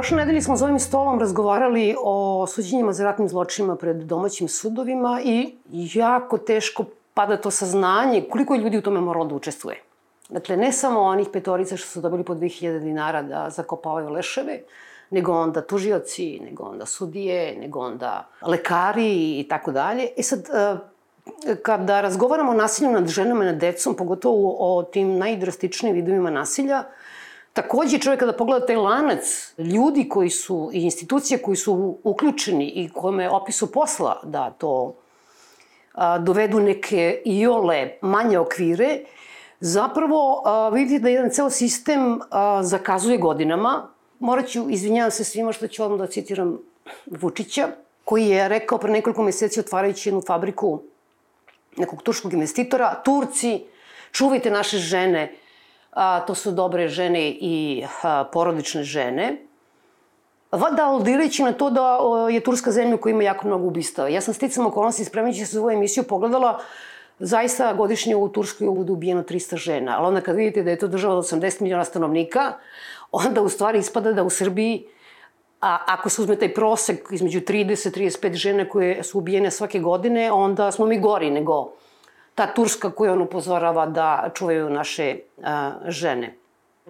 Prošle nedelje smo za ovim stolom razgovarali o suđenjima za ratnim zločinima pred domaćim sudovima i jako teško pada to saznanje koliko je ljudi u tome moralo da učestvuje. Dakle, ne samo onih petorica što su dobili po 2000 dinara da zakopavaju leševe, nego onda tužioci, nego onda sudije, nego onda lekari i tako dalje. E sad, e, kada razgovaramo o nasilju nad ženama i nad decom, pogotovo o tim najdrastičnijim vidovima nasilja, Takođe, čovjek kada pogleda taj lanac ljudi koji su i institucije koji su uključeni i kome opisu posla da to a, dovedu neke iole manje okvire, zapravo a, vidite da jedan ceo sistem a, zakazuje godinama. Morat ću, izvinjavam se svima što ću vam da citiram Vučića, koji je rekao pre nekoliko meseci otvarajući jednu fabriku nekog turskog investitora, Turci, čuvajte naše žene, a, to su dobre žene i a, porodične žene, Vada aludirajući na to da o, je Turska zemlja koja ima jako mnogo ubistava. Ja sam sticam okolnosti spremajući se za ovu emisiju pogledala zaista godišnje u Turskoj bude ubijeno 300 žena. Ali onda kad vidite da je to država od 80 miliona stanovnika, onda u stvari ispada da u Srbiji A ako se uzme taj prosek između 30-35 žene koje su ubijene svake godine, onda smo mi gori nego ta Turska koju on upozorava da čuvaju naše a, žene.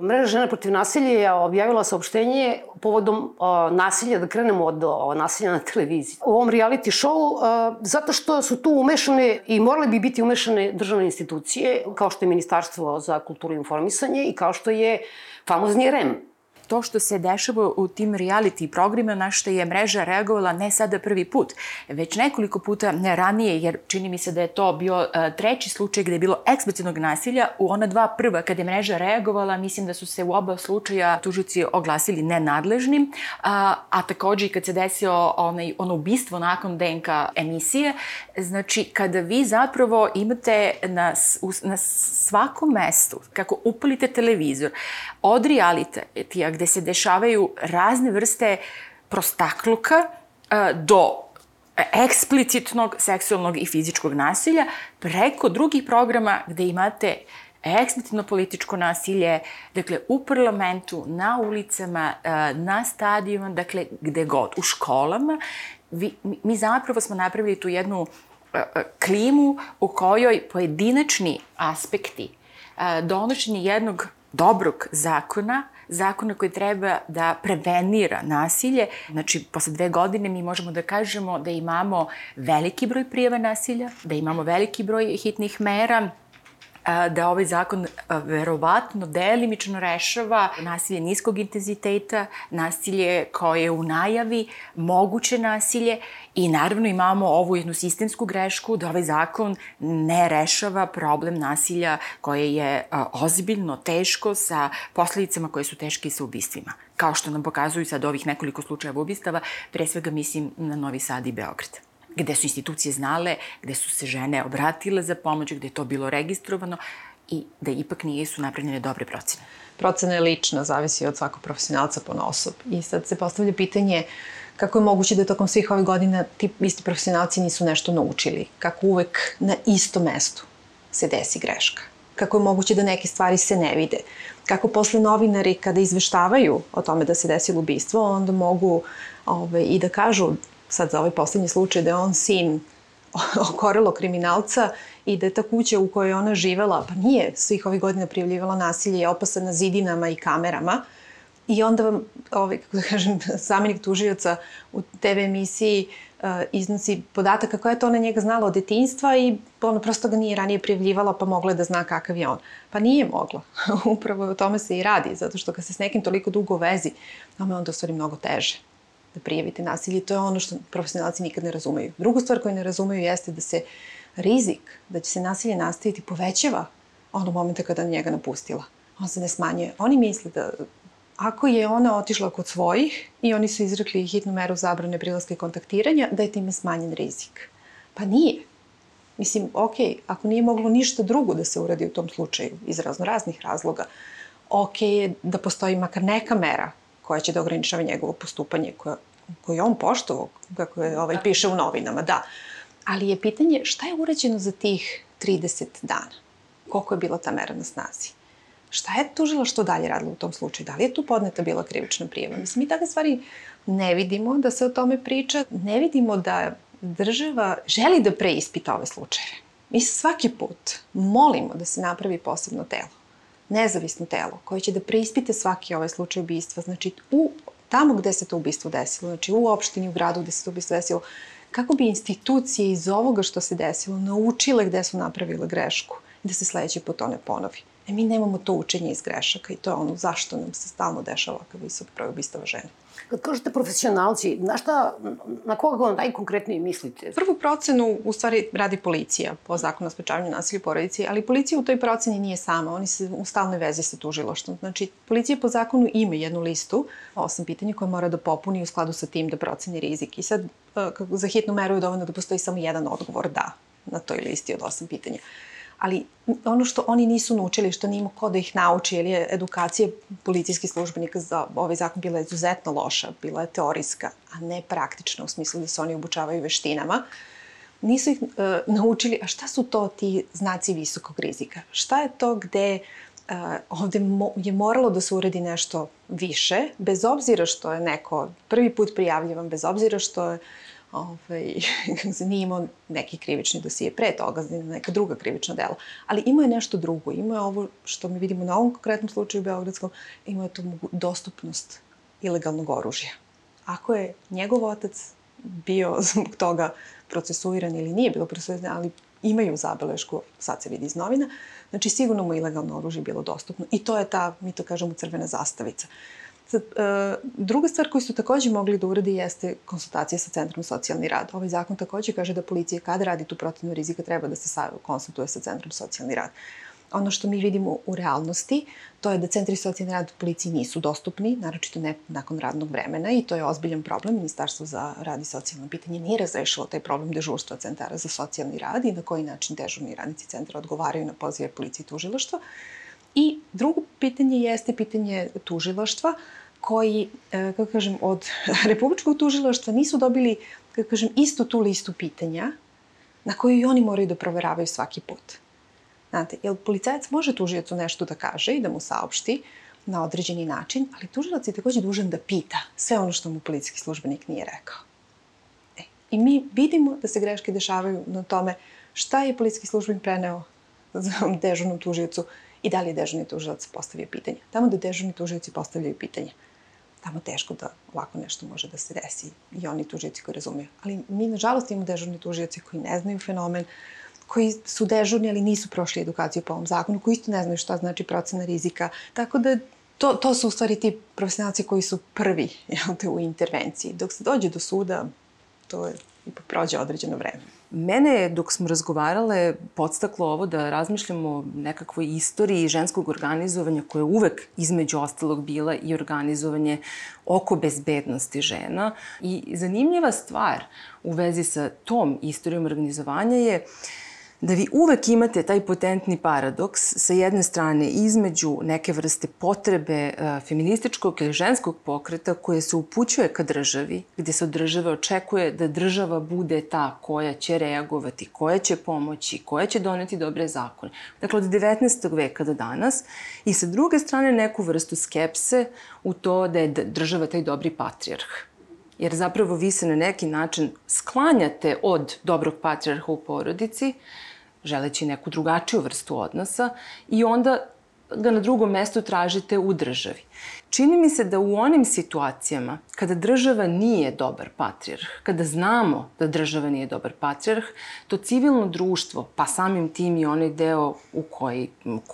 Mreža žena protiv nasilja je objavila saopštenje povodom a, nasilja, da krenemo od o, nasilja na televiziji. U ovom reality show, a, zato što su tu umešane i morale bi biti umešane državne institucije, kao što je Ministarstvo za kulturu i informisanje i kao što je famozni REM to što se dešava u tim reality programima na što je mreža reagovala ne sada prvi put, već nekoliko puta ranije, jer čini mi se da je to bio e, treći slučaj gde je bilo eksplicitnog nasilja. U ona dva prva, kada je mreža reagovala, mislim da su se u oba slučaja tužici oglasili nenadležnim, a, a takođe i kad se desio onaj, ono ubistvo nakon DNK emisije, znači kada vi zapravo imate na, na svakom mestu, kako upalite televizor, od realitija gde se dešavaju razne vrste prostakluka e, do eksplicitnog seksualnog i fizičkog nasilja preko drugih programa gde imate eksplicitno političko nasilje, dakle u parlamentu, na ulicama, e, na stadijima, dakle gde god, u školama. Vi, mi zapravo smo napravili tu jednu e, klimu u kojoj pojedinačni aspekti donošenje jednog dobrog zakona, zakona koji treba da prevenira nasilje. Znači, posle dve godine mi možemo da kažemo da imamo veliki broj prijeva nasilja, da imamo veliki broj hitnih mera, da ovaj zakon verovatno delimično rešava nasilje niskog intenziteta, nasilje koje je u najavi, moguće nasilje i naravno imamo ovu jednu sistemsku grešku da ovaj zakon ne rešava problem nasilja koje je ozbiljno, teško sa posledicama koje su teške sa ubistvima. Kao što nam pokazuju sad ovih nekoliko slučajeva ubistava, pre svega mislim na Novi Sad i Beograd gde su institucije znale, gde su se žene obratile za pomoć, gde je to bilo registrovano i da ipak nisu napravljene dobre procene. Procena je lična, zavisi od svakog profesionalca po osob. I sad se postavlja pitanje kako je moguće da tokom svih ovih godina ti isti profesionalci nisu nešto naučili. Kako uvek na istom mestu se desi greška. Kako je moguće da neke stvari se ne vide. Kako posle novinari kada izveštavaju o tome da se desilo ubistvo, onda mogu ove, ovaj, i da kažu sad za ovaj poslednji slučaj da je on sin okorelo kriminalca i da je ta kuća u kojoj ona živela, pa nije svih ovih godina prijavljivala nasilje, je opasana zidinama i kamerama. I onda vam, ovaj, kako da kažem, zamenik tužioca u TV emisiji uh, iznosi podatak kako je to ona njega znala od detinjstva i ono prosto ga nije ranije prijavljivala pa mogla da zna kakav je on. Pa nije mogla. Upravo o tome se i radi, zato što kad se s nekim toliko dugo vezi, tome onda u stvari mnogo teže da prijavite nasilje. To je ono što profesionalci nikad ne razumeju. Druga stvar koju ne razumeju jeste da se rizik da će se nasilje nastaviti povećava onog momenta kada njega napustila. On se ne smanjuje. Oni misle da ako je ona otišla kod svojih i oni su izrekli hitnu meru zabrane prilaska i kontaktiranja, da je time smanjen rizik. Pa nije. Mislim, ok, ako nije moglo ništa drugo da se uradi u tom slučaju, iz razno raznih razloga, ok je da postoji makar neka mera koja će da ograničava njegovo postupanje, koja, koje on poštovao, kako je ovaj, piše u novinama, da. Ali je pitanje šta je urađeno za tih 30 dana? Koliko je bila ta mera na snazi? Šta je tužila što dalje radila u tom slučaju? Da li je tu podneta bila krivična prijeva? Mislim, mi takve stvari ne vidimo da se o tome priča. Ne vidimo da država želi da preispita ove slučaje. Mi svaki put molimo da se napravi posebno telo, nezavisno telo, koje će da preispite svaki ovaj slučaj ubistva. Znači, u, tamo gde se to ubistvo desilo, znači u opštini, u gradu gde se to ubistvo desilo, kako bi institucije iz ovoga što se desilo naučile gde su napravile grešku i da se sledeći put to ne ponovi. E mi nemamo to učenje iz grešaka i to je ono zašto nam se stalno dešava ovakav visok broj ubistava žena. Kad kažete profesionalci, na šta, na koga najkonkretnije mislite? Prvu procenu u stvari radi policija po zakonu o sprečavanju nasilja u porodici, ali policija u toj proceni nije sama, oni se u stalnoj vezi sa tužiloštom. Znači, policija po zakonu ima jednu listu, osam pitanja koje mora da popuni u skladu sa tim da proceni rizik. I sad, e, za hitnu meru je dovoljno da postoji samo jedan odgovor da na toj listi od osam pitanja ali ono što oni nisu naučili, što nima ko da ih nauči, jer je edukacija policijskih službenika za ovaj zakon bila izuzetno loša, bila je teorijska, a ne praktična u smislu da se oni obučavaju veštinama, nisu ih uh, naučili, a šta su to ti znaci visokog rizika? Šta je to gde uh, ovde mo je moralo da se uredi nešto više, bez obzira što je neko prvi put prijavljivan, bez obzira što je ovaj, nije imao neki krivični dosije pre toga, neka druga krivična dela. Ali imao je nešto drugo. Imao je ovo što mi vidimo na ovom konkretnom slučaju Beogradskom, imao je tu dostupnost ilegalnog oružja. Ako je njegov otac bio zbog toga procesuiran ili nije bilo procesuiran, ali imaju zabelešku, sad se vidi iz novina, znači sigurno mu ilegalno oružje bilo dostupno. I to je ta, mi to kažemo, crvena zastavica. E, druga stvar koju su takođe mogli da uradi jeste konsultacija sa Centrom socijalni rad. Ovaj zakon takođe kaže da policija kada radi tu procenu rizika treba da se konsultuje sa Centrom socijalni rad. Ono što mi vidimo u realnosti, to je da centri socijalni rad policiji nisu dostupni, naročito ne nakon radnog vremena i to je ozbiljan problem. Ministarstvo za rad i socijalno pitanje nije razrešilo taj problem dežurstva centara za socijalni rad i na koji način dežurni radnici centra odgovaraju na pozive policije i tužilaštva. I drugo pitanje jeste pitanje tužilaštva, koji, e, kako kažem, od Republičkog tužilaštva nisu dobili, kako kažem, istu tu listu pitanja na koju i oni moraju da proveravaju svaki put. Znate, jer policajac može tužijacu nešto da kaže i da mu saopšti na određeni način, ali tužilac je takođe dužan da pita sve ono što mu policijski službenik nije rekao. E, I mi vidimo da se greške dešavaju na tome šta je policijski službenik preneo dežurnom tužiocu i da li je dežurni tužilac postavio pitanje. Tamo da dežurni tužioci postavljaju pitanje, tamo teško da ovako nešto može da se desi i oni tužioci koji razumiju. Ali mi, nažalost, imamo dežurni tužioci koji ne znaju fenomen, koji su dežurni, ali nisu prošli edukaciju po ovom zakonu, koji isto ne znaju šta znači procena rizika. Tako da to, to su u stvari ti profesionalci koji su prvi jel te, u intervenciji. Dok se dođe do suda, to je ipak prođe određeno vreme. Mene je, dok smo razgovarale, podstaklo ovo da razmišljamo o nekakvoj istoriji ženskog organizovanja koje je uvek između ostalog bila i organizovanje oko bezbednosti žena. I zanimljiva stvar u vezi sa tom istorijom organizovanja je uh, da vi uvek imate taj potentni paradoks sa jedne strane između neke vrste potrebe uh, feminističkog ili ženskog pokreta koje se upućuje ka državi, gde se od države očekuje da država bude ta koja će reagovati, koja će pomoći, koja će doneti dobre zakone. Dakle, od 19. veka do danas i sa druge strane neku vrstu skepse u to da je država taj dobri patrijarh jer zapravo vi se na neki način sklanjate od dobrog patrijarha u porodici, želeći neku drugačiju vrstu odnosa i onda ga na drugom mestu tražite u državi. Čini mi se da u onim situacijama kada država nije dobar patrijarh, kada znamo da država nije dobar patrijarh, to civilno društvo, pa samim tim i onaj deo u, koji,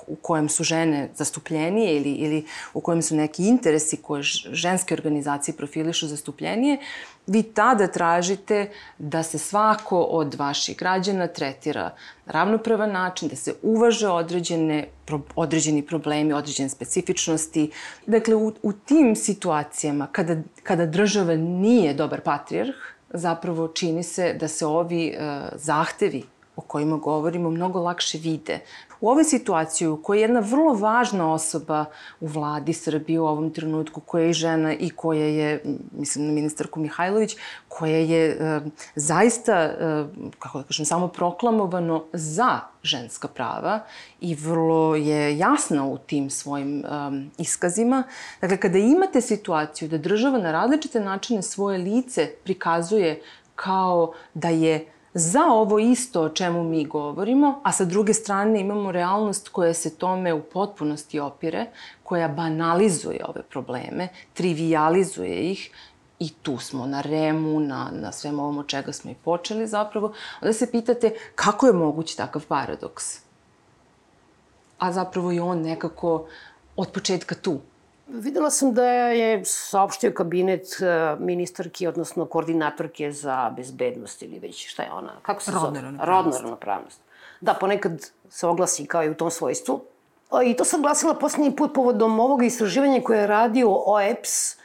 u kojem su žene zastupljenije ili, ili u kojem su neki interesi koje ženske organizacije profilišu zastupljenije, vi tada tražite da se svako od vaših građana tretira ravnopravan način, da se uvaže određene, određeni problemi, određene specifičnosti. Dakle, u, u tim situacijama, kada, kada država nije dobar patrijarh, zapravo čini se da se ovi uh, zahtevi o kojima govorimo mnogo lakše vide. U ovoj situaciji u kojoj je jedna vrlo važna osoba u vladi Srbije u ovom trenutku, koja je žena i koja je, mislim na ministarku Mihajlović, koja je e, zaista, e, kako da kažem, samo proklamovano za ženska prava i vrlo je jasna u tim svojim um, iskazima. Dakle, kada imate situaciju da država na različite načine svoje lice prikazuje kao da je za ovo isto o čemu mi govorimo, a sa druge strane imamo realnost koja se tome u potpunosti opire, koja banalizuje ove probleme, trivializuje ih i tu smo na remu, na, na svem ovom od čega smo i počeli zapravo, onda se pitate kako je moguć takav paradoks? A zapravo je on nekako od početka tu. Videla sam da je saopštio kabinet e, ministarki, odnosno koordinatorke za bezbednost ili već šta je ona, kako se Rodna zove? ravnopravnost. Rodna ravnopravnost. Da, ponekad se oglasi kao i u tom svojstvu. I to sam glasila poslednji put povodom ovog istraživanja koje je radio OEPS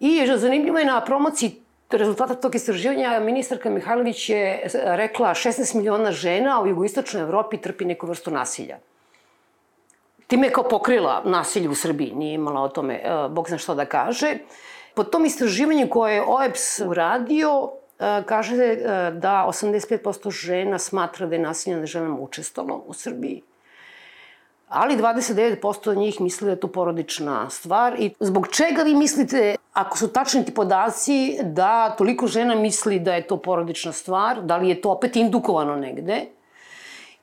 i zanimljivo je na promociji rezultata tog istraživanja ministarka Mihajlović je rekla 16 miliona žena u jugoistočnoj Evropi trpi neku vrstu nasilja time je kao pokrila nasilje u Srbiji, nije imala o tome, e, bog zna što da kaže. Po tom istraživanju koje je OEPS uradio, e, kaže e, da 85% žena smatra da je nasilje nad ženama učestalo u Srbiji. Ali 29% njih misli da je to porodična stvar. I zbog čega vi mislite, ako su tačni ti podaci, da toliko žena misli da je to porodična stvar? Da li je to opet indukovano negde?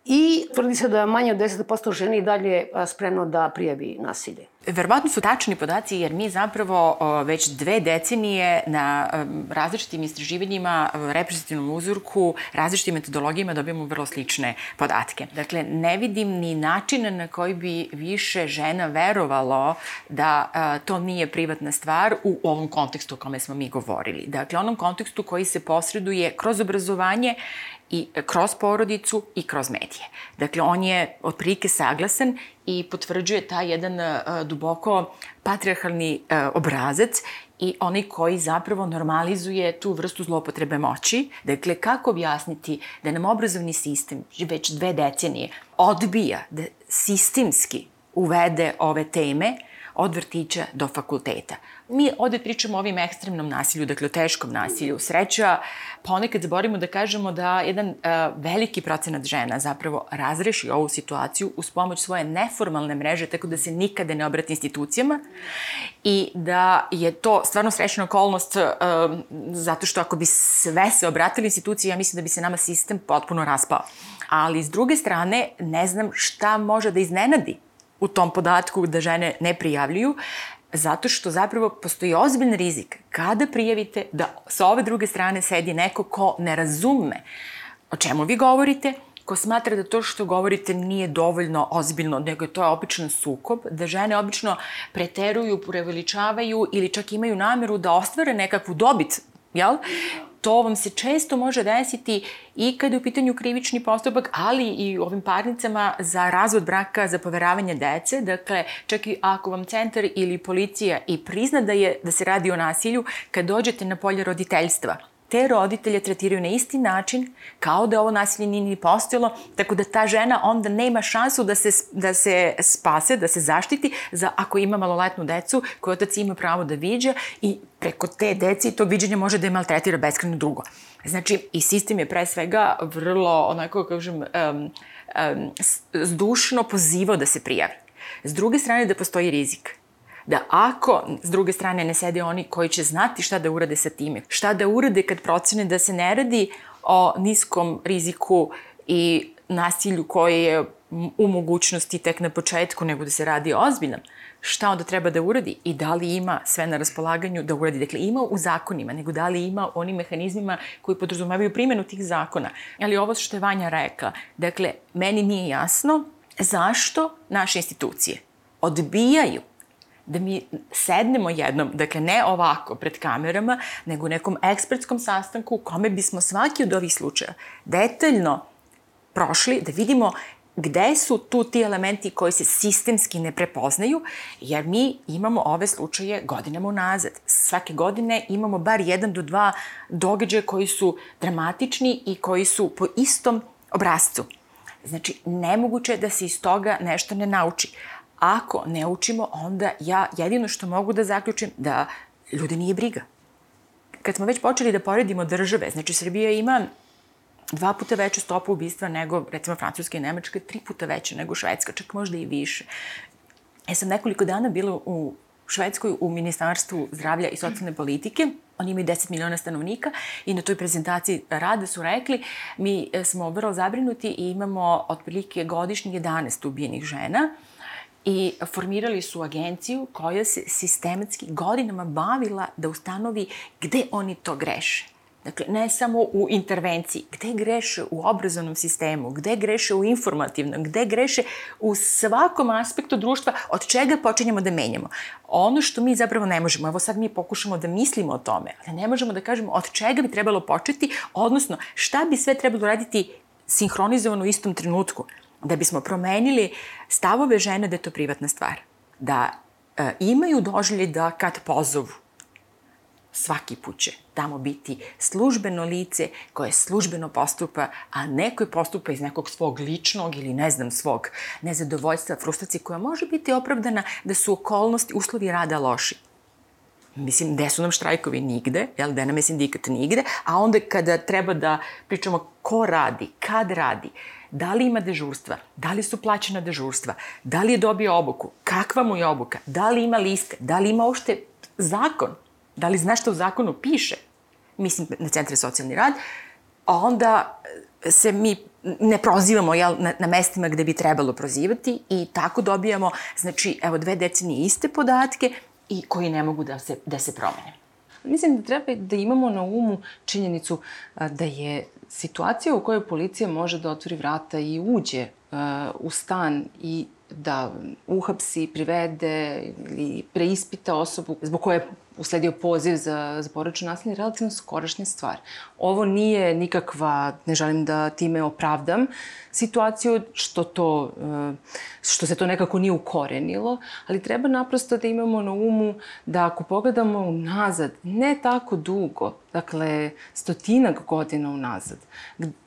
I tvrdi se da je manje od 10% žena i dalje spremno da prijavi nasilje. Verovatno su tačni podaci jer mi zapravo već dve decenije na različitim istraživanjima, reprezentativnom uzorku, različitim metodologijama dobijamo vrlo slične podatke. Dakle, ne vidim ni načina na koji bi više žena verovalo da to nije privatna stvar u ovom kontekstu o kome smo mi govorili. Dakle, onom kontekstu koji se posreduje kroz obrazovanje i kroz porodicu i kroz medije. Dakle, on je otprilike saglasan i potvrđuje taj jedan uh, duboko patriarhalni uh, obrazac i onaj koji zapravo normalizuje tu vrstu zlopotrebe moći. Dakle, kako objasniti da nam obrazovni sistem već dve decenije odbija da sistemski uvede ove teme od vrtića do fakulteta. Mi ovde pričamo o ovim ekstremnom nasilju, dakle o teškom nasilju. Sreća, ponekad zaborimo da kažemo da jedan uh, veliki procenat žena zapravo razreši ovu situaciju uz pomoć svoje neformalne mreže, tako da se nikada ne obrati institucijama i da je to stvarno srećna okolnost uh, zato što ako bi sve se obratili instituciji, ja mislim da bi se nama sistem potpuno raspao. Ali s druge strane, ne znam šta može da iznenadi u tom podatku da žene ne prijavljuju, zato što zapravo postoji ozbiljan rizik kada prijavite da sa ove druge strane sedi neko ko ne razume o čemu vi govorite, ko smatra da to što govorite nije dovoljno ozbiljno, nego je to običan sukob, da žene obično preteruju, preveličavaju ili čak imaju nameru da ostvare nekakvu dobit, jel? To vam se često može desiti i kada je u pitanju krivični postupak, ali i u ovim parnicama za razvod braka, za poveravanje dece. Dakle, čak i ako vam centar ili policija i prizna da, je, da se radi o nasilju, kad dođete na polje roditeljstva, te roditelje tretiraju na isti način kao da ovo nasilje nije ni postojalo, tako da ta žena onda nema šansu da se, da se spase, da se zaštiti za ako ima maloletnu decu koju otac ima pravo da viđa i preko te deci tog viđenja može da je maltretira beskreno dugo. Znači, i sistem je pre svega vrlo, onako, kažem, um, um, zdušno pozivao da se prijavi. S druge strane, da postoji rizik da ako s druge strane ne sede oni koji će znati šta da urade sa time, šta da urade kad procene da se ne radi o niskom riziku i nasilju koje je u mogućnosti tek na početku, nego da se radi ozbiljno, šta onda treba da uradi i da li ima sve na raspolaganju da uradi. Dakle, ima u zakonima, nego da li ima onim mehanizmima koji podrazumevaju primjenu tih zakona. Ali ovo što je Vanja rekla, dakle, meni nije jasno zašto naše institucije odbijaju da mi sednemo jednom, dakle ne ovako pred kamerama, nego u nekom ekspertskom sastanku u kome bismo svaki od ovih slučaja detaljno prošli, da vidimo gde su tu ti elementi koji se sistemski ne prepoznaju, jer mi imamo ove slučaje godinama unazad. Svake godine imamo bar jedan do dva događaja koji su dramatični i koji su po istom obrazcu. Znači, nemoguće je da se iz toga nešto ne nauči. Ako ne učimo, onda ja jedino što mogu da zaključim da ljude nije briga. Kad smo već počeli da poredimo države, znači Srbija ima dva puta veću stopu ubistva nego, recimo, Francuska i Nemačka, tri puta veća nego Švedska, čak možda i više. Ja sam nekoliko dana bila u Švedskoj u Ministarstvu zdravlja i socijalne politike. Oni imaju 10 miliona stanovnika i na toj prezentaciji rada su rekli mi e, smo vrlo zabrinuti i imamo otprilike godišnje 11 ubijenih žena i formirali su agenciju koja se sistematski godinama bavila da ustanovi gde oni to greše. Dakle, ne samo u intervenciji, gde greše u obrazovnom sistemu, gde greše u informativnom, gde greše u svakom aspektu društva, od čega počinjemo da menjamo. Ono što mi zapravo ne možemo, evo sad mi pokušamo da mislimo o tome, ali ne možemo da kažemo od čega bi trebalo početi, odnosno šta bi sve trebalo raditi sinhronizovano u istom trenutku, da bismo promenili stavove žene da je to privatna stvar. Da e, imaju doželje da kad pozovu svaki put će tamo biti službeno lice koje službeno postupa, a ne koje postupa iz nekog svog ličnog ili ne znam svog nezadovoljstva, frustracije koja može biti opravdana da su okolnosti, uslovi rada loši. Mislim, gde su nam štrajkovi? Nigde, jel, gde nam je sindikat? Nigde, a onda kada treba da pričamo ko radi, kad radi, da li ima dežurstva, da li su plaćena dežurstva, da li je dobio obuku, kakva mu je obuka, da li ima liste, da li ima ošte zakon, Da li znaš što u zakonu piše? Mislim, na centre socijalni rad. A onda se mi ne prozivamo jel, na, na mestima gde bi trebalo prozivati i tako dobijamo, znači, evo, dve decenije iste podatke i koji ne mogu da se, da se promene. Mislim da treba da imamo na umu činjenicu da je situacija u kojoj policija može da otvori vrata i uđe u stan i da uhapsi, privede ili preispita osobu zbog koje usledio poziv za, za porodično nasilje relativno skorašnja stvar. Ovo nije nikakva, ne želim da time opravdam situaciju, što, to, eh, što se to nekako nije ukorenilo, ali treba naprosto da imamo na umu da ako pogledamo unazad, ne tako dugo, dakle stotinak godina unazad,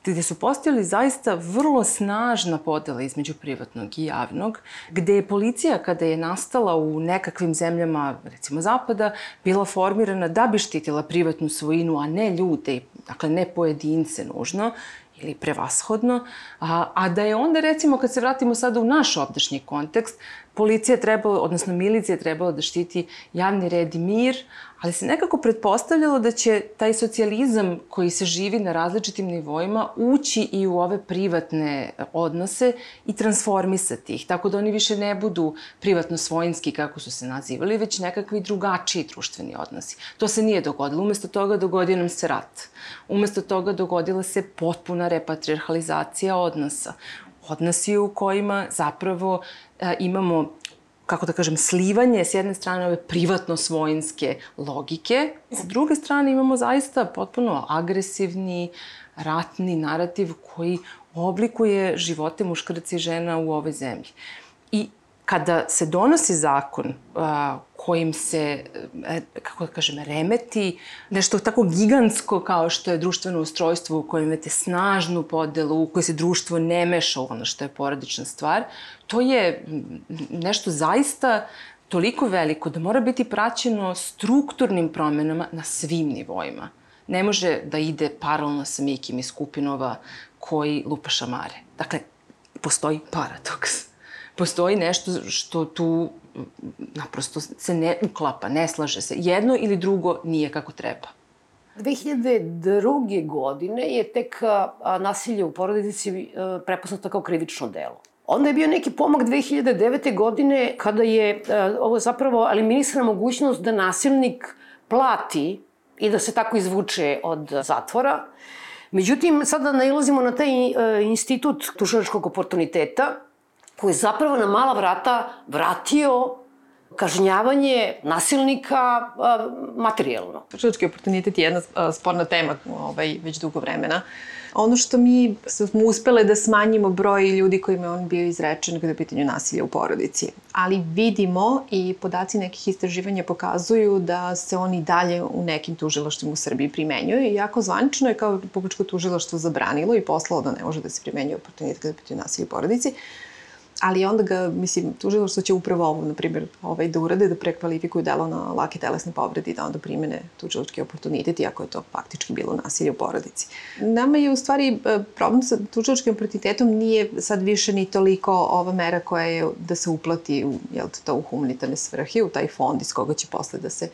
gde su postojali zaista vrlo snažna podela između privatnog i javnog, gde je policija kada je nastala u nekakvim zemljama, recimo zapada, bila formirana da bi štitila privatnu svojinu, a ne ljude, dakle ne pojedince nužno, ili prevashodno, a, a da je onda recimo kad se vratimo sada u naš ovdašnji kontekst, policija trebala, odnosno milicija trebala da štiti javni red i mir, ali se nekako pretpostavljalo da će taj socijalizam koji se živi na različitim nivoima ući i u ove privatne odnose i transformisati ih, tako da oni više ne budu privatno svojinski kako su se nazivali, već nekakvi drugačiji društveni odnosi. To se nije dogodilo. Umesto toga dogodio nam se rat. Umesto toga dogodila se potpuna repatriarhalizacija odnosa odnosi u kojima zapravo e, imamo kako da kažem, slivanje s jedne strane ove privatno-svojinske logike, s druge strane imamo zaista potpuno agresivni, ratni narativ koji oblikuje živote muškaraca i žena u ovoj zemlji. Kada se donosi zakon a, kojim se, e, kako da kažem, remeti nešto tako gigantsko kao što je društveno ustrojstvo u kojem imate snažnu podelu, u kojoj se društvo ne meša u ono što je porodična stvar, to je nešto zaista toliko veliko da mora biti praćeno strukturnim promenama na svim nivoima. Ne može da ide paralelno sa Mikim iz Kupinova koji lupa šamare. Dakle, postoji paradoks postoji nešto što tu naprosto se ne uklapa, ne slaže se. Jedno ili drugo nije kako treba. 2002. godine je tek nasilje u porodici prepoznato kao krivično delo. Onda je bio neki pomak 2009. godine kada je ovo zapravo eliminisana mogućnost da nasilnik plati i da se tako izvuče od zatvora. Međutim, sada nailazimo na taj institut tužilačkog oportuniteta, koji je zapravo na mala vrata vratio kažnjavanje nasilnika materijalno. Tužilački oportunitet je jedna sporna tema ovaj, već dugo vremena. Ono što mi smo uspele da smanjimo broj ljudi kojima je on bio izrečen kada je pitanje nasilja u porodici. Ali vidimo i podaci nekih istraživanja pokazuju da se oni dalje u nekim tužilaštvima u Srbiji primenjuju. Iako zvanično je kao Republičko tužilaštvo zabranilo i poslalo da ne može da se primenjuje oportunitet kada je pitanje nasilja u porodici, ali onda ga, mislim, tužilaštvo će upravo ovo, na primjer, ovaj, da urade, da prekvalifikuju delo na lake telesne povrede i da onda primene tužilački oportunitet, iako je to faktički bilo nasilje u porodici. Nama je u stvari e, problem sa tužilačkim oportunitetom nije sad više ni toliko ova mera koja je da se uplati u, jel, to, u humanitarne svrhe, u taj fond iz koga će posle da se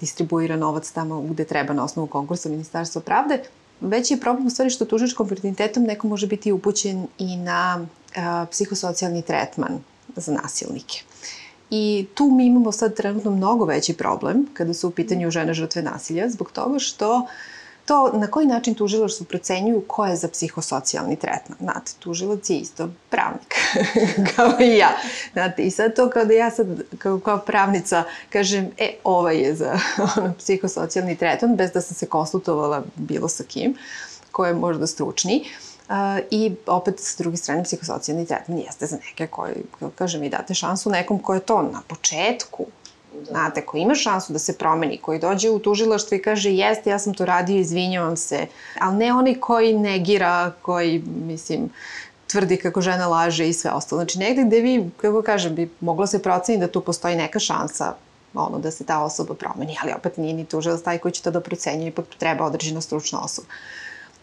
distribuira novac tamo gde treba na osnovu konkursa Ministarstva pravde, Veći je problem u stvari što tužičkom oportunitetom neko može biti upućen i na a, psihosocijalni tretman za nasilnike. I tu mi imamo sad trenutno mnogo veći problem kada su u pitanju žene žrtve nasilja, zbog toga što to na koji način tužilaštvo procenjuju ko je za psihosocijalni tretman. Znate, tužilac je isto pravnik, kao i ja. Znate, i sad to kao da ja sad kao, kao pravnica kažem, e, ovaj je za ono, psihosocijalni tretman, bez da sam se konsultovala bilo sa kim, ko je možda stručniji. Uh, I opet, s druge strane, psihosocijalni tretman jeste za neke koji, kažem, i date šansu nekom ko je to na početku. Znate, ko ima šansu da se promeni, koji dođe u tužilaštvo i kaže jeste, ja sam to radio, izvinjavam se, ali ne oni koji negira, koji, mislim, tvrdi kako žena laže i sve ostalo. Znači, negde gde vi, kako kažem, bi moglo se proceniti da tu postoji neka šansa ono, da se ta osoba promeni, ali opet nije ni tužilac taj koji će to da procenjuje, ipak treba određena stručna osoba.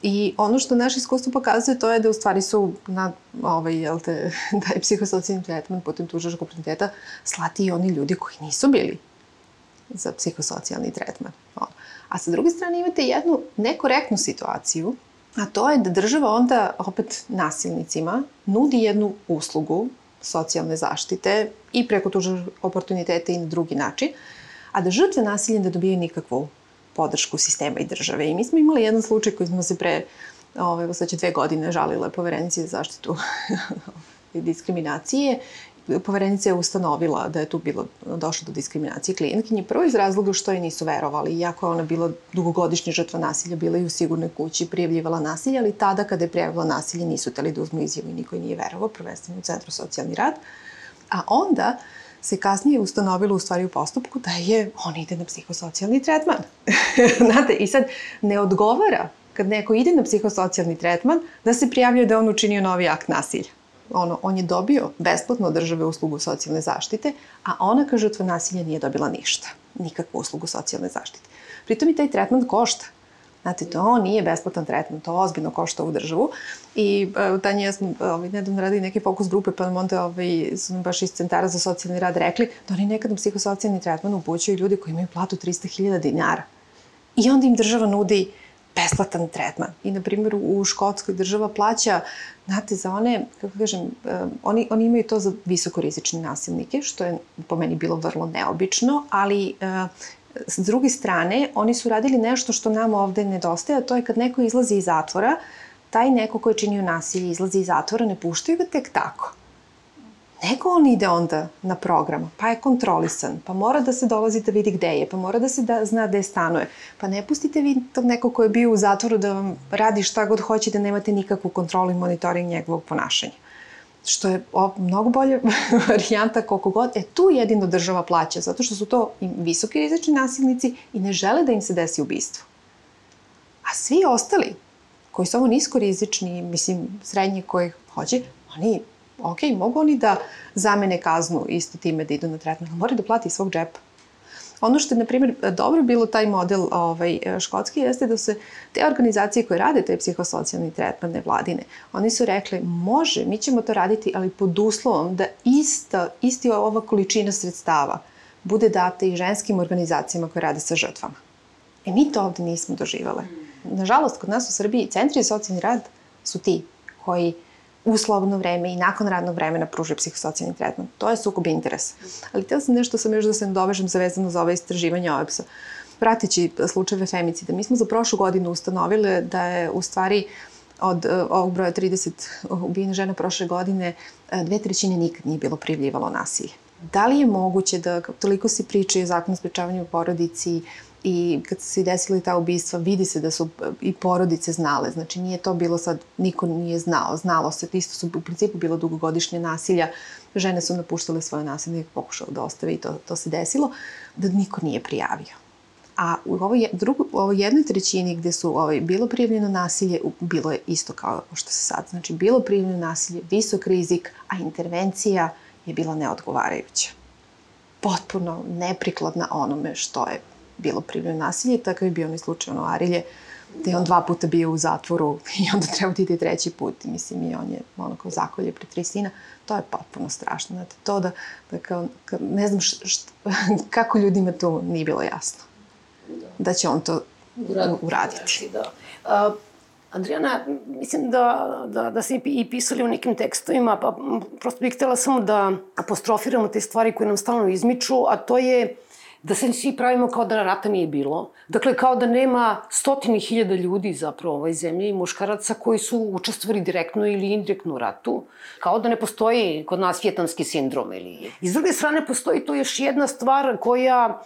I ono što naše iskustvo pokazuje to je da u stvari su na ovaj, jel te, taj psihosocijalni tretman putem tužačkog prioriteta slati i oni ljudi koji nisu bili za psihosocijalni tretman. A sa druge strane imate jednu nekorektnu situaciju, a to je da država onda opet nasilnicima nudi jednu uslugu socijalne zaštite i preko tužačkog oportuniteta i na drugi način, a da žrtve nasilja ne dobijaju nikakvu podršku sistema i države. I mi smo imali jedan slučaj koji smo se pre, ove, evo sad će dve godine žalile poverenici za zaštitu diskriminacije. Poverenica je ustanovila da je tu bilo došlo do diskriminacije klijentkinje. Prvo iz razloga što je nisu verovali, iako je ona bila dugogodišnja žrtva nasilja, bila i u sigurnoj kući, prijavljivala nasilje, ali tada kada je prijavila nasilje nisu teli da uzmu izjavu i niko je nije verovao, prvenstveno u Centru socijalni rad. A onda se kasnije ustanovilo u stvari u postupku da je on ide na psihosocijalni tretman. Znate, i sad ne odgovara kad neko ide na psihosocijalni tretman da se prijavljuje da on učinio novi akt nasilja. Ono, on je dobio besplatno od države uslugu socijalne zaštite, a ona kao žrtva nasilja nije dobila ništa. Nikakvu uslugu socijalne zaštite. Pritom i taj tretman košta. Znate, to nije besplatan tretman, to ozbiljno košta u državu. I uh, Tanja ja smo ovaj, nedavno radili neke fokus grupe, pa nam onda ovaj, su baš iz centara za socijalni rad rekli da oni nekad na psihosocijalni tretman upućuju ljudi koji imaju platu 300.000 dinara. I onda im država nudi besplatan tretman. I, na primjer, u Škotskoj država plaća, znate, za one, kako kažem, uh, oni, oni imaju to za visokorizične nasilnike, što je po meni bilo vrlo neobično, ali uh, s druge strane, oni su radili nešto što nam ovde nedostaje, a to je kad neko izlazi iz zatvora, taj neko ko je činio nasilje izlazi iz zatvora, ne puštaju ga tek tako. Nego on ide onda na program, pa je kontrolisan, pa mora da se dolazi da vidi gde je, pa mora da se da, zna gde stanuje. Pa ne pustite vi tog nekog ko je bio u zatvoru da vam radi šta god hoće, da nemate nikakvu kontrolu i monitoring njegovog ponašanja što je mnogo bolja varijanta koliko god, e tu jedino država plaća, zato što su to visoki rizični nasilnici i ne žele da im se desi ubistvo. A svi ostali, koji su ovo nisko rizični, mislim, srednji koji hoće, oni, ok, mogu oni da zamene kaznu isto time da idu na tretman, ali moraju da plati iz svog džepa. Ono što je, na primjer, dobro bilo taj model ovaj, škotski jeste da se te organizacije koje rade taj psihosocijalni tretman nevladine, oni su rekli, može, mi ćemo to raditi, ali pod uslovom da ista, isti ova količina sredstava bude data i ženskim organizacijama koje rade sa žrtvama. E mi to ovde nismo doživale. Nažalost, kod nas u Srbiji centri za socijalni rad su ti koji u slobodno vreme i nakon radnog vremena pruže psihosocijalni tretman. To je sukob interesa. Ali teo sam nešto sam još da se dovežem zavezano za ove istraživanja OEPS-a. Prateći slučajeve femicida, mi smo za prošlu godinu ustanovile da je u stvari od uh, ovog broja 30 ubijenih žena prošle godine uh, dve trećine nikad nije bilo privljivalo nasilje. Da li je moguće da toliko se priča o zakonu sprečavanju u porodici i kad su se desili ta ubistva, vidi se da su i porodice znale. Znači nije to bilo sad, niko nije znao. Znalo se, isto su u principu bilo dugogodišnje nasilja. Žene su napuštale svoje nasilje, pokušao da ostave i to, to se desilo, da niko nije prijavio. A u ovoj, drugu, u ovoj jednoj trećini gde su ovaj, bilo prijavljeno nasilje, bilo je isto kao što se sad. Znači, bilo prijavljeno nasilje, visok rizik, a intervencija je bila neodgovarajuća. Potpuno neprikladna onome što je bilo prijavljeno nasilje. Tako je bio onaj slučaj ono Arilje, gde on dva puta bio u zatvoru i onda treba da ide treći put. Mislim, i on je ono kao zakolje pri tri sina. To je potpuno strašno. Znate, to da, da kao, ka, ne znam št, št, kako ljudima to nije bilo jasno da će on to uraditi. Da. A, Adriana, mislim da, da, da ste i pisali u nekim tekstovima, pa prosto bih htela samo da apostrofiramo te stvari koje nam stalno izmiču, a to je da se svi pravimo kao da rata nije bilo. Dakle, kao da nema stotini hiljada ljudi zapravo u ovoj zemlji, muškaraca koji su učestvovali direktno ili indirektno u ratu. Kao da ne postoji kod nas vjetnamski sindrom. Ili... I s druge strane, postoji tu još jedna stvar koja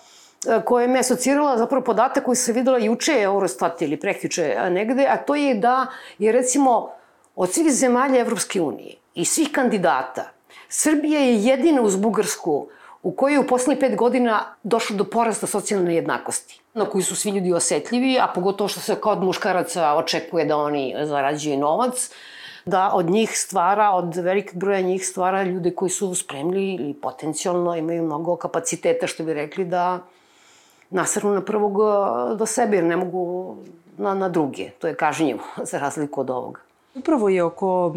koja me asocirala zapravo podatak koji se videla juče Eurostat ili prekjuče negde, a to je da je recimo od svih zemalja Evropske unije i svih kandidata, Srbija je jedina uz Bugarsku u kojoj je u poslednjih pet godina došlo do porasta socijalne jednakosti, na koji su svi ljudi osetljivi, a pogotovo što se kao od muškaraca očekuje da oni zarađuju novac, da od njih stvara, od velikog broja njih stvara ljude koji su spremni ili potencijalno imaju mnogo kapaciteta, što bi rekli, da nasrnu na prvog eh, do sebe, jer ne mogu na, na druge. To je kažnjivo, za razliku od ovoga. Upravo je oko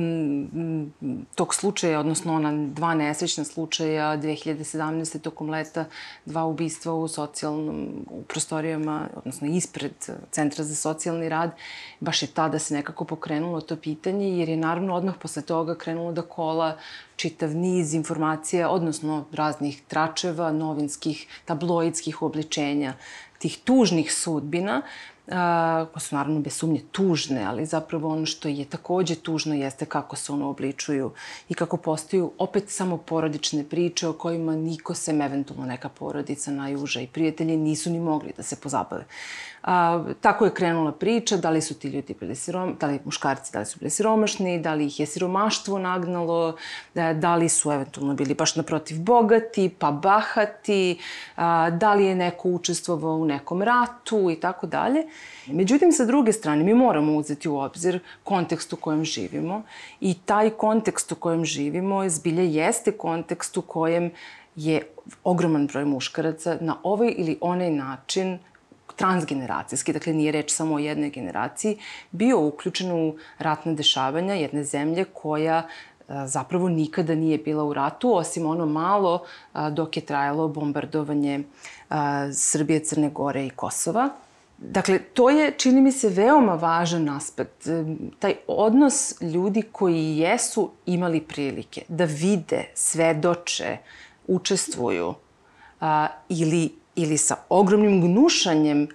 tog slučaja, odnosno ona dva nesrećna slučaja 2017. tokom leta, dva ubistva u socijalnom, u prostorijama, odnosno ispred Centra za socijalni rad, baš je tada se nekako pokrenulo to pitanje, jer je naravno odmah posle toga krenulo da kola čitav niz informacija, odnosno raznih tračeva, novinskih, tabloidskih obličenja tih tužnih sudbina, koje su naravno bez sumnje tužne, ali zapravo ono što je takođe tužno jeste kako se ono obličuju i kako postaju opet samo porodične priče o kojima niko sem eventualno neka porodica najuža i prijatelji nisu ni mogli da se pozabave. A, tako je krenula priča, da li su ti ljudi bili sirom, da li muškarci, da li su bili siromašni, da li ih je siromaštvo nagnalo, da, da li su eventualno bili baš naprotiv bogati, pa bahati, a, da li je neko učestvovao u nekom ratu i tako dalje. Međutim, sa druge strane, mi moramo uzeti u obzir kontekst u kojem živimo i taj kontekst u kojem živimo zbilje jeste kontekst u kojem je ogroman broj muškaraca na ovaj ili onaj način transgeneracijski, dakle nije reč samo o jednoj generaciji, bio uključen u ratne dešavanja jedne zemlje koja e, zapravo nikada nije bila u ratu, osim ono malo dok je trajalo bombardovanje Srbije, Crne Gore i Kosova. Dakle, to je, čini mi se, veoma važan aspekt. E, taj odnos ljudi koji jesu imali prilike da vide, svedoče, učestvuju ili ili sa ogromnim gnušanjem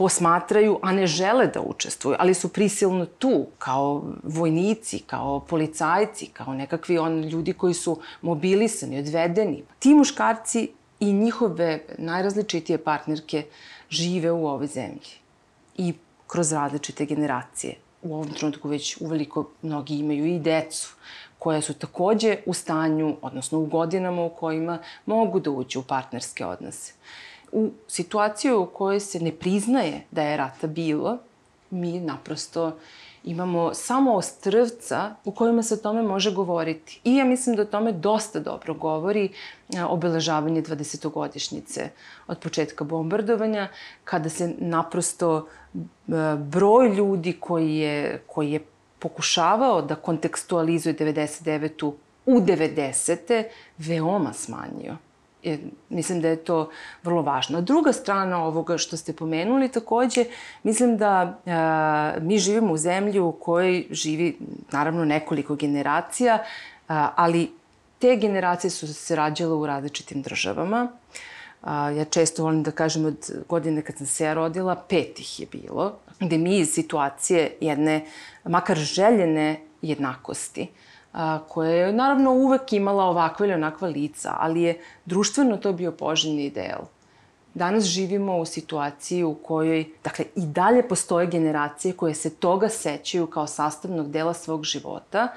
posmatraju, a ne žele da učestvuju, ali su prisilno tu kao vojnici, kao policajci, kao nekakvi on ljudi koji su mobilisani, odvedeni. Ti muškarci i njihove najrazličitije partnerke žive u ovoj zemlji i kroz različite generacije. U ovom trenutku već uveliko mnogi imaju i decu koja su takođe u stanju, odnosno u godinama u kojima mogu da uđu u partnerske odnose u situaciju u kojoj se ne priznaje da je rata bilo, mi naprosto imamo samo ostrvca u kojima se o tome može govoriti. I ja mislim da o tome dosta dobro govori obeležavanje 20-godišnjice od početka bombardovanja, kada se naprosto broj ljudi koji je, koji je pokušavao da kontekstualizuje 99. u 90. veoma smanjio. Je, mislim da je to vrlo važno. Druga strana ovoga što ste pomenuli takođe, mislim da a, mi živimo u zemlji u kojoj živi naravno nekoliko generacija, a, ali te generacije su se rađale u različitim državama. A, ja često volim da kažem od godine kad sam se ja rodila, pet ih je bilo, gde mi iz situacije jedne, makar željene jednakosti, a, koja je naravno uvek imala ovakva ili onakva lica, ali je društveno to bio poželjni ideal. Danas živimo u situaciji u kojoj, dakle, i dalje postoje generacije koje se toga sećaju kao sastavnog dela svog života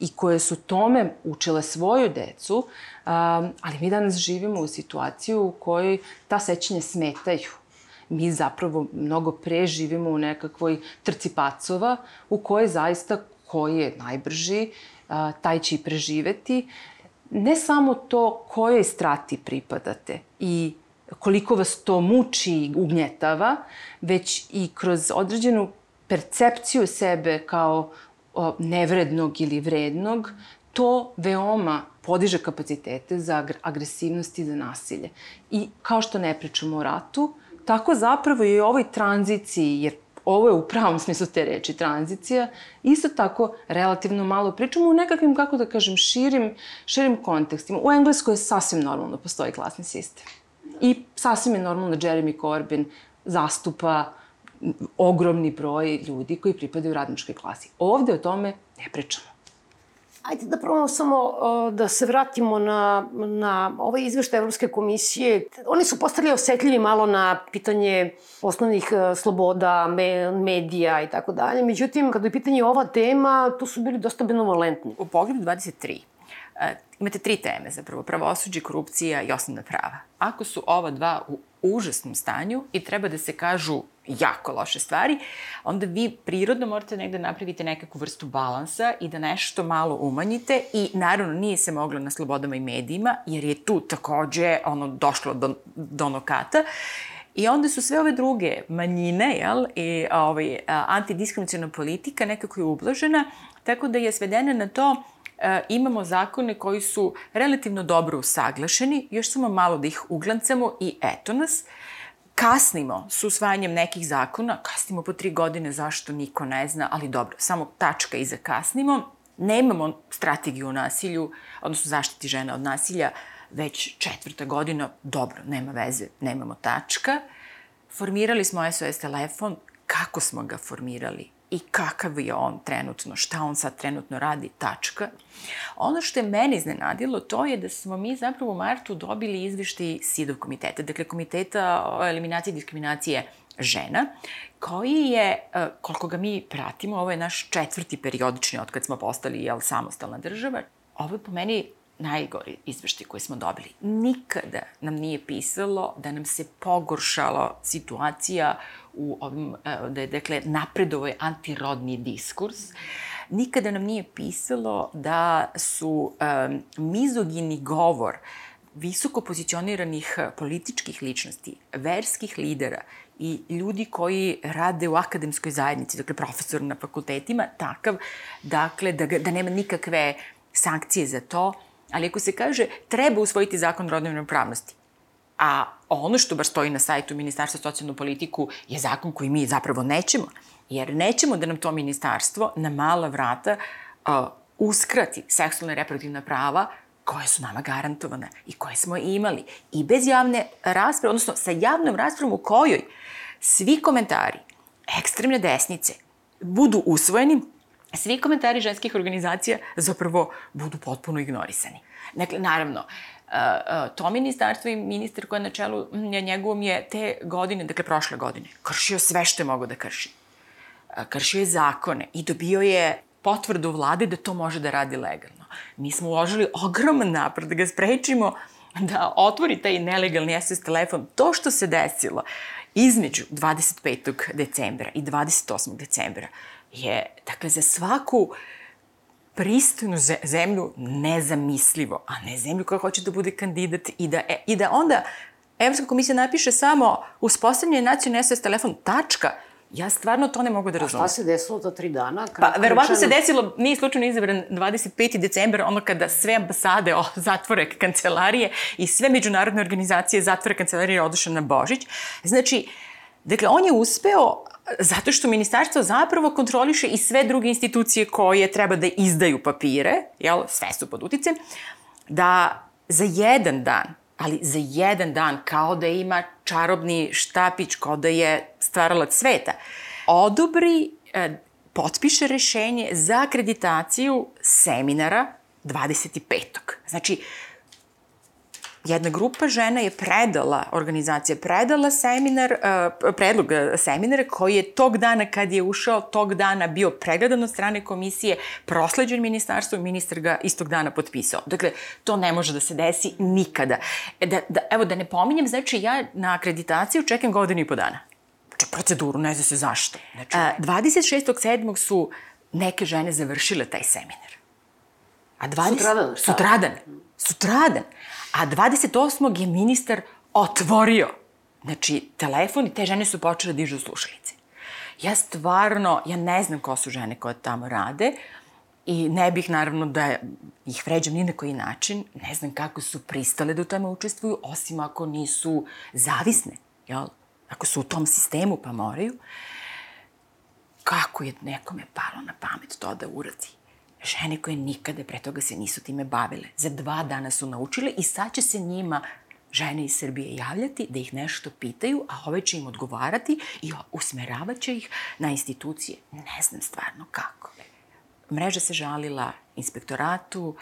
i koje su tome učile svoju decu, ali mi danas živimo u situaciju u kojoj ta sećanja smetaju. Mi zapravo mnogo pre živimo u nekakvoj trci pacova u kojoj zaista koji je najbrži, taj će i preživeti. Ne samo to kojoj strati pripadate i koliko vas to muči i ugnjetava, već i kroz određenu percepciju sebe kao o, nevrednog ili vrednog, to veoma podiže kapacitete za agresivnost i za nasilje. I kao što ne pričamo o ratu, tako zapravo i u ovoj tranziciji, jer ovo je u pravom smislu te reči tranzicija, isto tako relativno malo pričamo u nekakvim, kako da kažem, širim, širim kontekstima. U Engleskoj je sasvim normalno da postoji klasni sistem. I sasvim je normalno da Jeremy Corbyn zastupa ogromni broj ljudi koji pripadaju radničkoj klasi. Ovde o tome ne pričamo. Ajde da probamo samo da se vratimo na, na ovaj izveštaj Evropske komisije. Oni su postali osetljivi malo na pitanje osnovnih uh, sloboda, me, medija i tako dalje. Međutim, kada je pitanje ova tema, tu su bili dosta benevolentni. U pogledu 23 uh, imate tri teme zapravo, pravosuđe, korupcija i osnovna prava. Ako su ova dva u užasnom stanju i treba da se kažu jako loše stvari, onda vi prirodno morate negde napraviti nekakvu vrstu balansa i da nešto malo umanjite i naravno nije se moglo na slobodama i medijima, jer je tu takođe ono došlo do, do nokata. I onda su sve ove druge manjine, jel, i ovaj, antidiskriminacijona politika nekako je ublažena, tako da je svedena na to imamo zakone koji su relativno dobro usaglašeni, još samo malo da ih uglancamo i eto nas. Kasnimo s usvajanjem nekih zakona, kasnimo po tri godine, zašto niko ne zna, ali dobro, samo tačka iza kasnimo. Nemamo strategiju o nasilju, odnosno zaštiti žena od nasilja, već četvrta godina, dobro, nema veze, nemamo tačka. Formirali smo SOS telefon, kako smo ga formirali? I kakav je on trenutno, šta on sad trenutno radi, tačka. Ono što je meni iznenadilo, to je da smo mi zapravo u martu dobili izveštaj SIDov komiteta, dakle komiteta o eliminaciji diskriminacije žena, koji je, e, koliko ga mi pratimo, ovo je naš četvrti periodični od kad smo postali jel, samostalna država, ovo je po meni najgori izveštaj koji smo dobili. Nikada nam nije pisalo da nam se pogoršala situacija u ovim, e, da je, dakle, napredovo je antirodni diskurs. Nikada nam nije pisalo da su um, mizogini govor visoko pozicioniranih političkih ličnosti, verskih lidera i ljudi koji rade u akademskoj zajednici, dakle profesor na fakultetima, takav, dakle, da, da nema nikakve sankcije za to, ali ako se kaže treba usvojiti zakon o rodnoj ravnopravnosti, a ono što baš stoji na sajtu Ministarstva socijalnu politiku je zakon koji mi zapravo nećemo, jer nećemo da nam to ministarstvo na mala vrata uh, uskrati seksualne reproduktivna prava koje su nama garantovane i koje smo imali. I bez javne rasprave, odnosno sa javnom raspravom u kojoj svi komentari ekstremne desnice budu usvojeni, svi komentari ženskih organizacija zapravo budu potpuno ignorisani. Dakle, naravno, to ministarstvo i ministar koji je na čelu njegovom je te godine, dakle prošle godine, kršio sve što je mogo da krši. Kršio je zakone i dobio je potvrdu vlade da to može da radi legalno. Mi smo uložili ogroman napad da ga sprečimo da otvori taj nelegalni SS telefon. To što se desilo između 25. decembra i 28. decembra je, dakle, za svaku uh, pristojnu zemlju nezamislivo, a ne zemlju koja hoće da bude kandidat i da, e, i da onda Evropska komisija napiše samo uspostavljanje nacionalni SOS telefon, tačka, Ja stvarno to ne mogu da razumem. A šta se desilo za tri dana? Pa, verovatno se desilo, nije slučajno izabran 25. decembar, ono kada sve ambasade o, zatvore kancelarije i sve međunarodne organizacije zatvore kancelarije oduše na Božić. Znači, dakle, on je uspeo Zato što ministarstvo zapravo kontroliše i sve druge institucije koje treba da izdaju papire, jel, sve su pod uticem, da za jedan dan, ali za jedan dan, kao da ima čarobni štapić, kao da je stvaralac sveta, odobri, e, potpiše rešenje za akreditaciju seminara 25. Znači, jedna grupa žena je predala, organizacija predala seminar, uh, predlog seminara koji je tog dana kad je ušao, tog dana bio pregledan od strane komisije, prosleđen ministarstvu ministar ga istog dana potpisao. Dakle, to ne može da se desi nikada. E, da, da, evo, da ne pominjem, znači ja na akreditaciju čekam godinu i po dana. Znači, proceduru, ne zna se zašto. Znači, uh, 26.7. su neke žene završile taj seminar. A 20... Sutradan? Sutradan. Sutradan. A 28. je ministar otvorio znači, telefon i te žene su počele da dižu slušalice. Ja stvarno, ja ne znam ko su žene koje tamo rade i ne bih naravno da ih vređam ni na koji način. Ne znam kako su pristale da u tome učestvuju, osim ako nisu zavisne, jel? Ako su u tom sistemu pa moraju. Kako je nekome palo na pamet to da uradi? Žene koje nikada pre toga se nisu time bavile. Za dva dana su naučile i sad će se njima žene iz Srbije javljati da ih nešto pitaju, a ove će im odgovarati i usmeravaće ih na institucije. Ne znam stvarno kako. Mreža se žalila inspektoratu,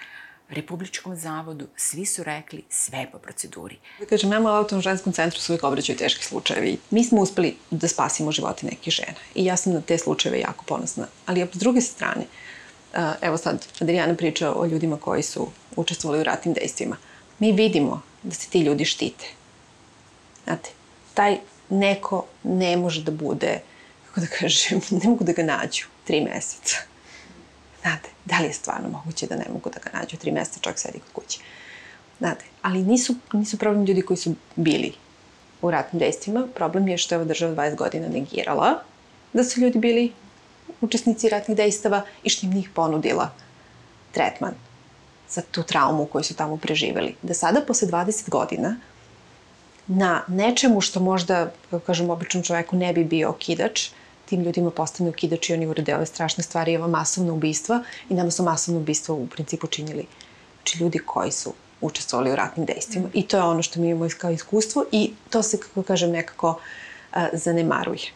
Republičkom zavodu, svi su rekli sve po proceduri. Da kažem, nama u autonom ženskom centru uvijek obraćaju teški slučajevi. Mi smo uspeli da spasimo živote nekih žena i ja sam na te slučajeve jako ponosna. Ali s druge strane, evo sad, Adriana priča o ljudima koji su učestvovali u ratnim dejstvima. Mi vidimo da se ti ljudi štite. Znate, taj neko ne može da bude, kako da kažem, ne mogu da ga nađu tri meseca. Znate, da li je stvarno moguće da ne mogu da ga nađu tri meseca, čak sedi kod kuće. Znate, ali nisu, nisu problem ljudi koji su bili u ratnim dejstvima. Problem je što je ova država 20 godina negirala da su ljudi bili učesnici ratnih dejstava i što im njih ponudila tretman za tu traumu koju su tamo preživeli. Da sada, posle 20 godina, na nečemu što možda, kako kažem, običnom čoveku ne bi bio okidač, tim ljudima postane okidač i oni urede ove strašne stvari, ova masovna ubistva i nama su masovno ubistvo u principu činili znači ljudi koji su učestvovali u ratnim dejstvima. Mm. I to je ono što mi imamo kao iskustvo i to se, kako kažem, nekako uh, zanemaruje.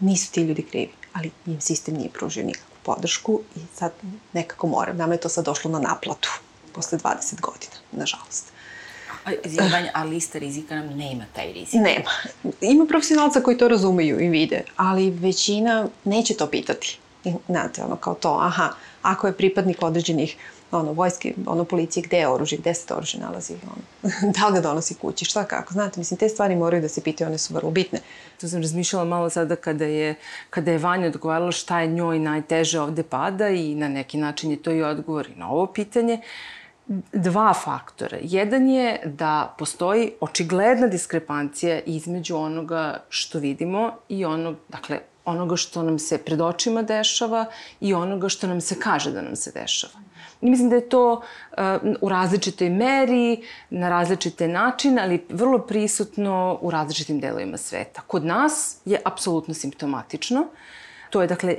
Nisu ti ljudi krivi ali im sistem nije pružio nikakvu podršku i sad nekako moram. Nama je to sad došlo na naplatu posle 20 godina, nažalost. Izjavanje, a lista rizika nam nema taj rizik. Nema. Ima profesionalca koji to razumeju i vide, ali većina neće to pitati. Znate, ono kao to, aha, ako je pripadnik određenih ono, vojske, ono, policije, gde je oružje, gde se to oružje nalazi, ono, da li ga donosi kući, šta kako, znate, mislim, te stvari moraju da se pitaju, one su vrlo bitne. To sam razmišljala malo sada kada je, kada je Vanja odgovarala šta je njoj najteže ovde pada i na neki način je to i odgovor i na ovo pitanje. Dva faktora. Jedan je da postoji očigledna diskrepancija između onoga što vidimo i onog, dakle, onoga što nam se pred očima dešava i onoga što nam se kaže da nam se dešava. I mislim da je to uh, u različitoj meri, na različite načine, ali vrlo prisutno u različitim delovima sveta. Kod nas je apsolutno simptomatično. To je, dakle,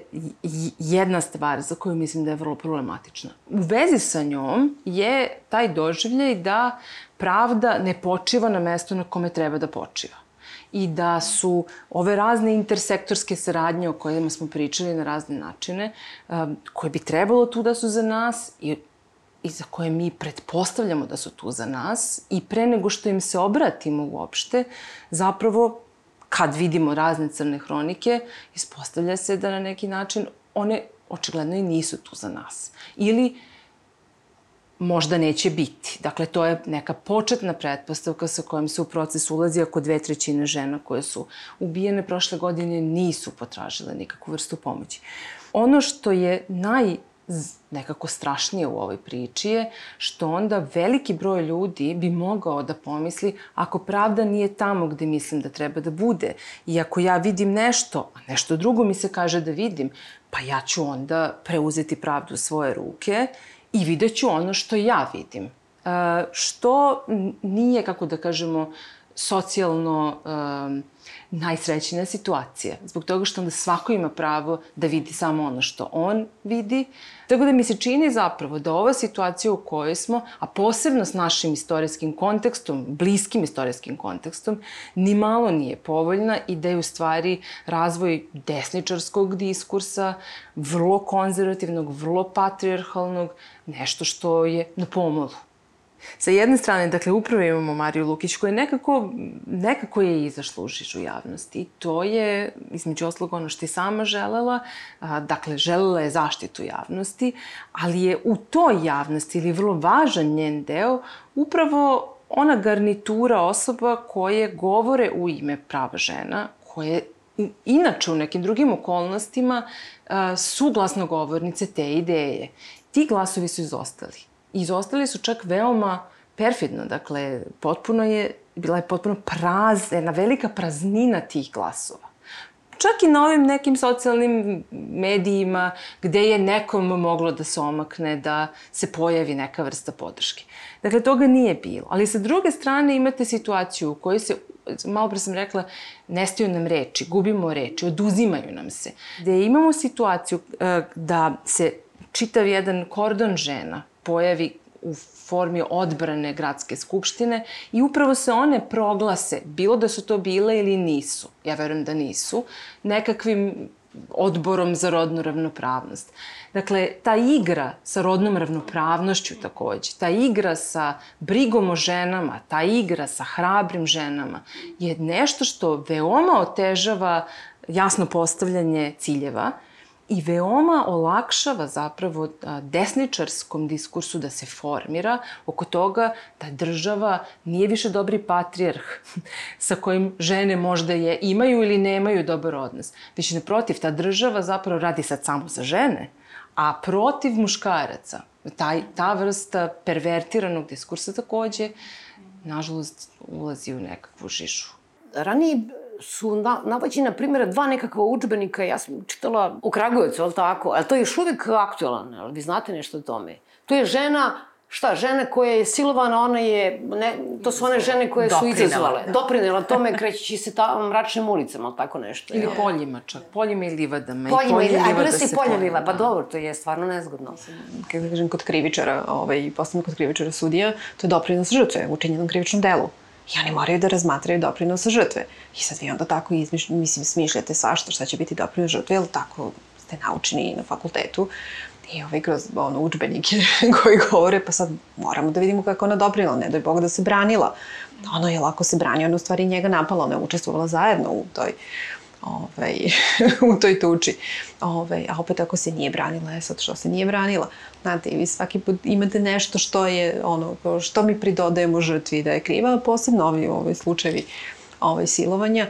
jedna stvar za koju mislim da je vrlo problematična. U vezi sa njom je taj doživljaj da pravda ne počiva na mestu na kome treba da počiva i da su ove razne intersektorske saradnje o kojima smo pričali na razne načine, um, koje bi trebalo tu da su za nas i i za koje mi pretpostavljamo da su tu za nas i pre nego što im se obratimo uopšte, zapravo kad vidimo razne crne hronike, ispostavlja se da na neki način one očigledno i nisu tu za nas. Ili uh, možda neće biti. Dakle, to je neka početna pretpostavka sa kojom se u proces ulazi ako dve trećine žena koje su ubijene prošle godine nisu potražile nikakvu vrstu pomoći. Ono što je naj nekako strašnije u ovoj priči je što onda veliki broj ljudi bi mogao da pomisli ako pravda nije tamo gde mislim da treba da bude i ako ja vidim nešto, a nešto drugo mi se kaže da vidim, pa ja ću onda preuzeti pravdu u svoje ruke i vidjet ću ono što ja vidim. Uh, što nije, kako da kažemo, socijalno um, najsrećnija situacija. Zbog toga što onda svako ima pravo da vidi samo ono što on vidi. Tako da mi se čini zapravo da ova situacija u kojoj smo, a posebno s našim istorijskim kontekstom, bliskim istorijskim kontekstom, ni malo nije povoljna i da je u stvari razvoj desničarskog diskursa, vrlo konzervativnog, vrlo patriarhalnog, nešto što je na pomolu. Sa jedne strane, dakle, upravo imamo Mariju Lukić koja nekako, nekako je izašla u žižu javnosti. I to je, između oslog, ono što je sama želela. A, dakle, želela je zaštitu javnosti, ali je u toj javnosti, ili vrlo važan njen deo, upravo ona garnitura osoba koje govore u ime prava žena, koje inače u nekim drugim okolnostima su glasnogovornice te ideje. Ti glasovi su izostali. Izostali su čak veoma perfidno, dakle, potpuno je, bila je potpuno praz, jedna velika praznina tih glasova. Čak i na ovim nekim socijalnim medijima gde je nekom moglo da se omakne, da se pojavi neka vrsta podrške. Dakle, toga nije bilo. Ali sa druge strane imate situaciju u kojoj se malo pre sam rekla, nestaju nam reči, gubimo reči, oduzimaju nam se. Gde imamo situaciju uh, da se čitav jedan kordon žena pojavi u formi odbrane gradske skupštine i upravo se one proglase, bilo da su to bile ili nisu, ja verujem da nisu, nekakvim odborom za rodnu ravnopravnost. Dakle, ta igra sa rodnom ravnopravnošću takođe, ta igra sa brigom o ženama, ta igra sa hrabrim ženama je nešto što veoma otežava jasno postavljanje ciljeva, i veoma olakšava zapravo desničarskom diskursu da se formira oko toga da država nije više dobri patrijarh sa kojim žene možda je imaju ili nemaju dobar odnos. Već naprotiv, ta država zapravo radi sad samo za žene, a protiv muškaraca. Taj, ta vrsta pervertiranog diskursa takođe, nažalost, ulazi u nekakvu žišu. Ranije su na, navađena primjera dva nekakva učbenika, ja sam čitala u Kragujevcu, ali tako, ali to je još uvijek aktualan, ali vi znate nešto o tome. To je žena, šta, žena koja je silovana, ona je, ne, to su one žene koje Doprinela, su izazvale. Da. Doprinela tome krećeći se ta mračnim ulicama, ali tako nešto. Ili poljima čak, poljima i livadama. Poljima i, livadama. Aj, bilo se i livada, pa dobro, to je stvarno nezgodno. Kako da kažem, kod krivičara, ovaj, posebno kod krivičara sudija, to je doprinos žrtve u učinjenom krivičnom delu i oni moraju da razmatraju doprinosa žrtve. I sad vi onda tako izmiš, mislim, smišljate svašta šta će biti doprinos žrtve, jer tako ste naučeni na fakultetu i ovaj kroz ono, učbenike koji govore, pa sad moramo da vidimo kako ona doprinala, ne doj Bog da se branila. Ono je lako se brani, ona u stvari njega napala, ona je učestvovala zajedno u toj ovaj, u toj tuči. Ovaj, a opet ako se nije branila, je sad što se nije branila. Znate, vi svaki put imate nešto što je, ono, što mi pridodajemo žrtvi da je kriva, posebno ovi, ovi slučajevi ovaj, silovanja.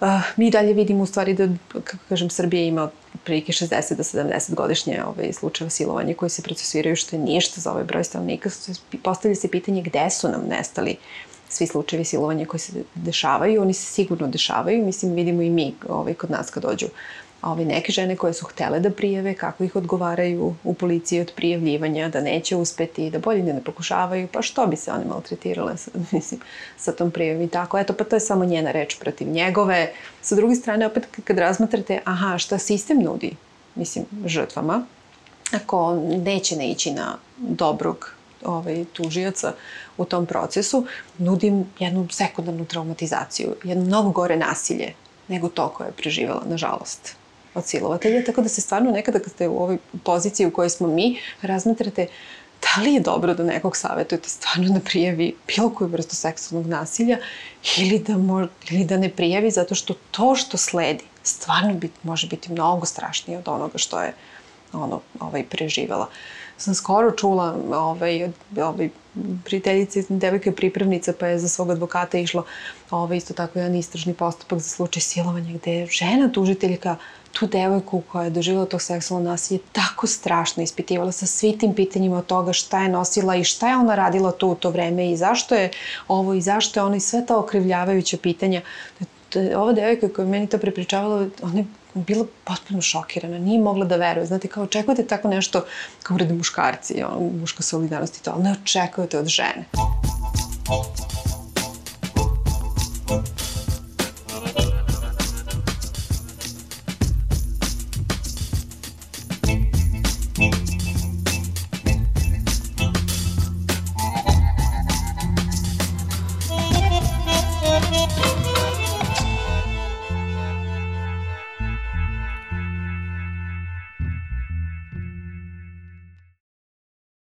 Uh, mi dalje vidimo u stvari da, kako kažem, Srbija ima prilike 60 do 70 godišnje ovaj, slučajeva silovanja koji se procesuiraju, što je ništa za ovaj broj stanovnika. Postavlja se pitanje gde su nam nestali uh, svi slučajevi silovanja koji se dešavaju, oni se sigurno dešavaju, mislim vidimo i mi ovaj, kod nas kad dođu ovaj, neke žene koje su htele da prijave, kako ih odgovaraju u policiji od prijavljivanja, da neće uspeti, da bolje ne pokušavaju, pa što bi se one maltretirale sa, mislim, sa tom prijavom i tako. Eto, pa to je samo njena reč protiv njegove. Sa druge strane, opet kad razmatrate, aha, šta sistem nudi, mislim, žrtvama, ako neće ne ići na dobrog ovaj, tužioca u tom procesu, nudim jednu sekundarnu traumatizaciju, jedno mnogo gore nasilje nego to koje je preživjela, nažalost, od silovatelja. Tako da se stvarno nekada kad ste u ovoj poziciji u kojoj smo mi, razmatrate da li je dobro da nekog savjetujete stvarno da prijavi bilo koju vrstu seksualnog nasilja ili da, mo, ili da ne prijavi zato što to što sledi stvarno bit, može biti mnogo strašnije od onoga što je ono, ovaj, preživela. Sam skoro čula ovaj, ovaj, prijateljice, devojka pripravnica, pa je za svog advokata išlo ovaj, isto tako jedan istražni postupak za slučaj silovanja, gde je žena tužiteljka tu devojku koja je doživjela tog seksualnog nasilja tako strašno ispitivala sa svi tim pitanjima od toga šta je nosila i šta je ona radila tu u to vreme i zašto je ovo i zašto je ono i sve ta okrivljavajuća pitanja. Ova devojka koja je meni to prepričavala, ona je bila potpuno šokirana, nije mogla da veruje. Znate, kao očekujete tako nešto kao urede muškarci, ono, muška solidarnost i to, ali ne očekujete od žene.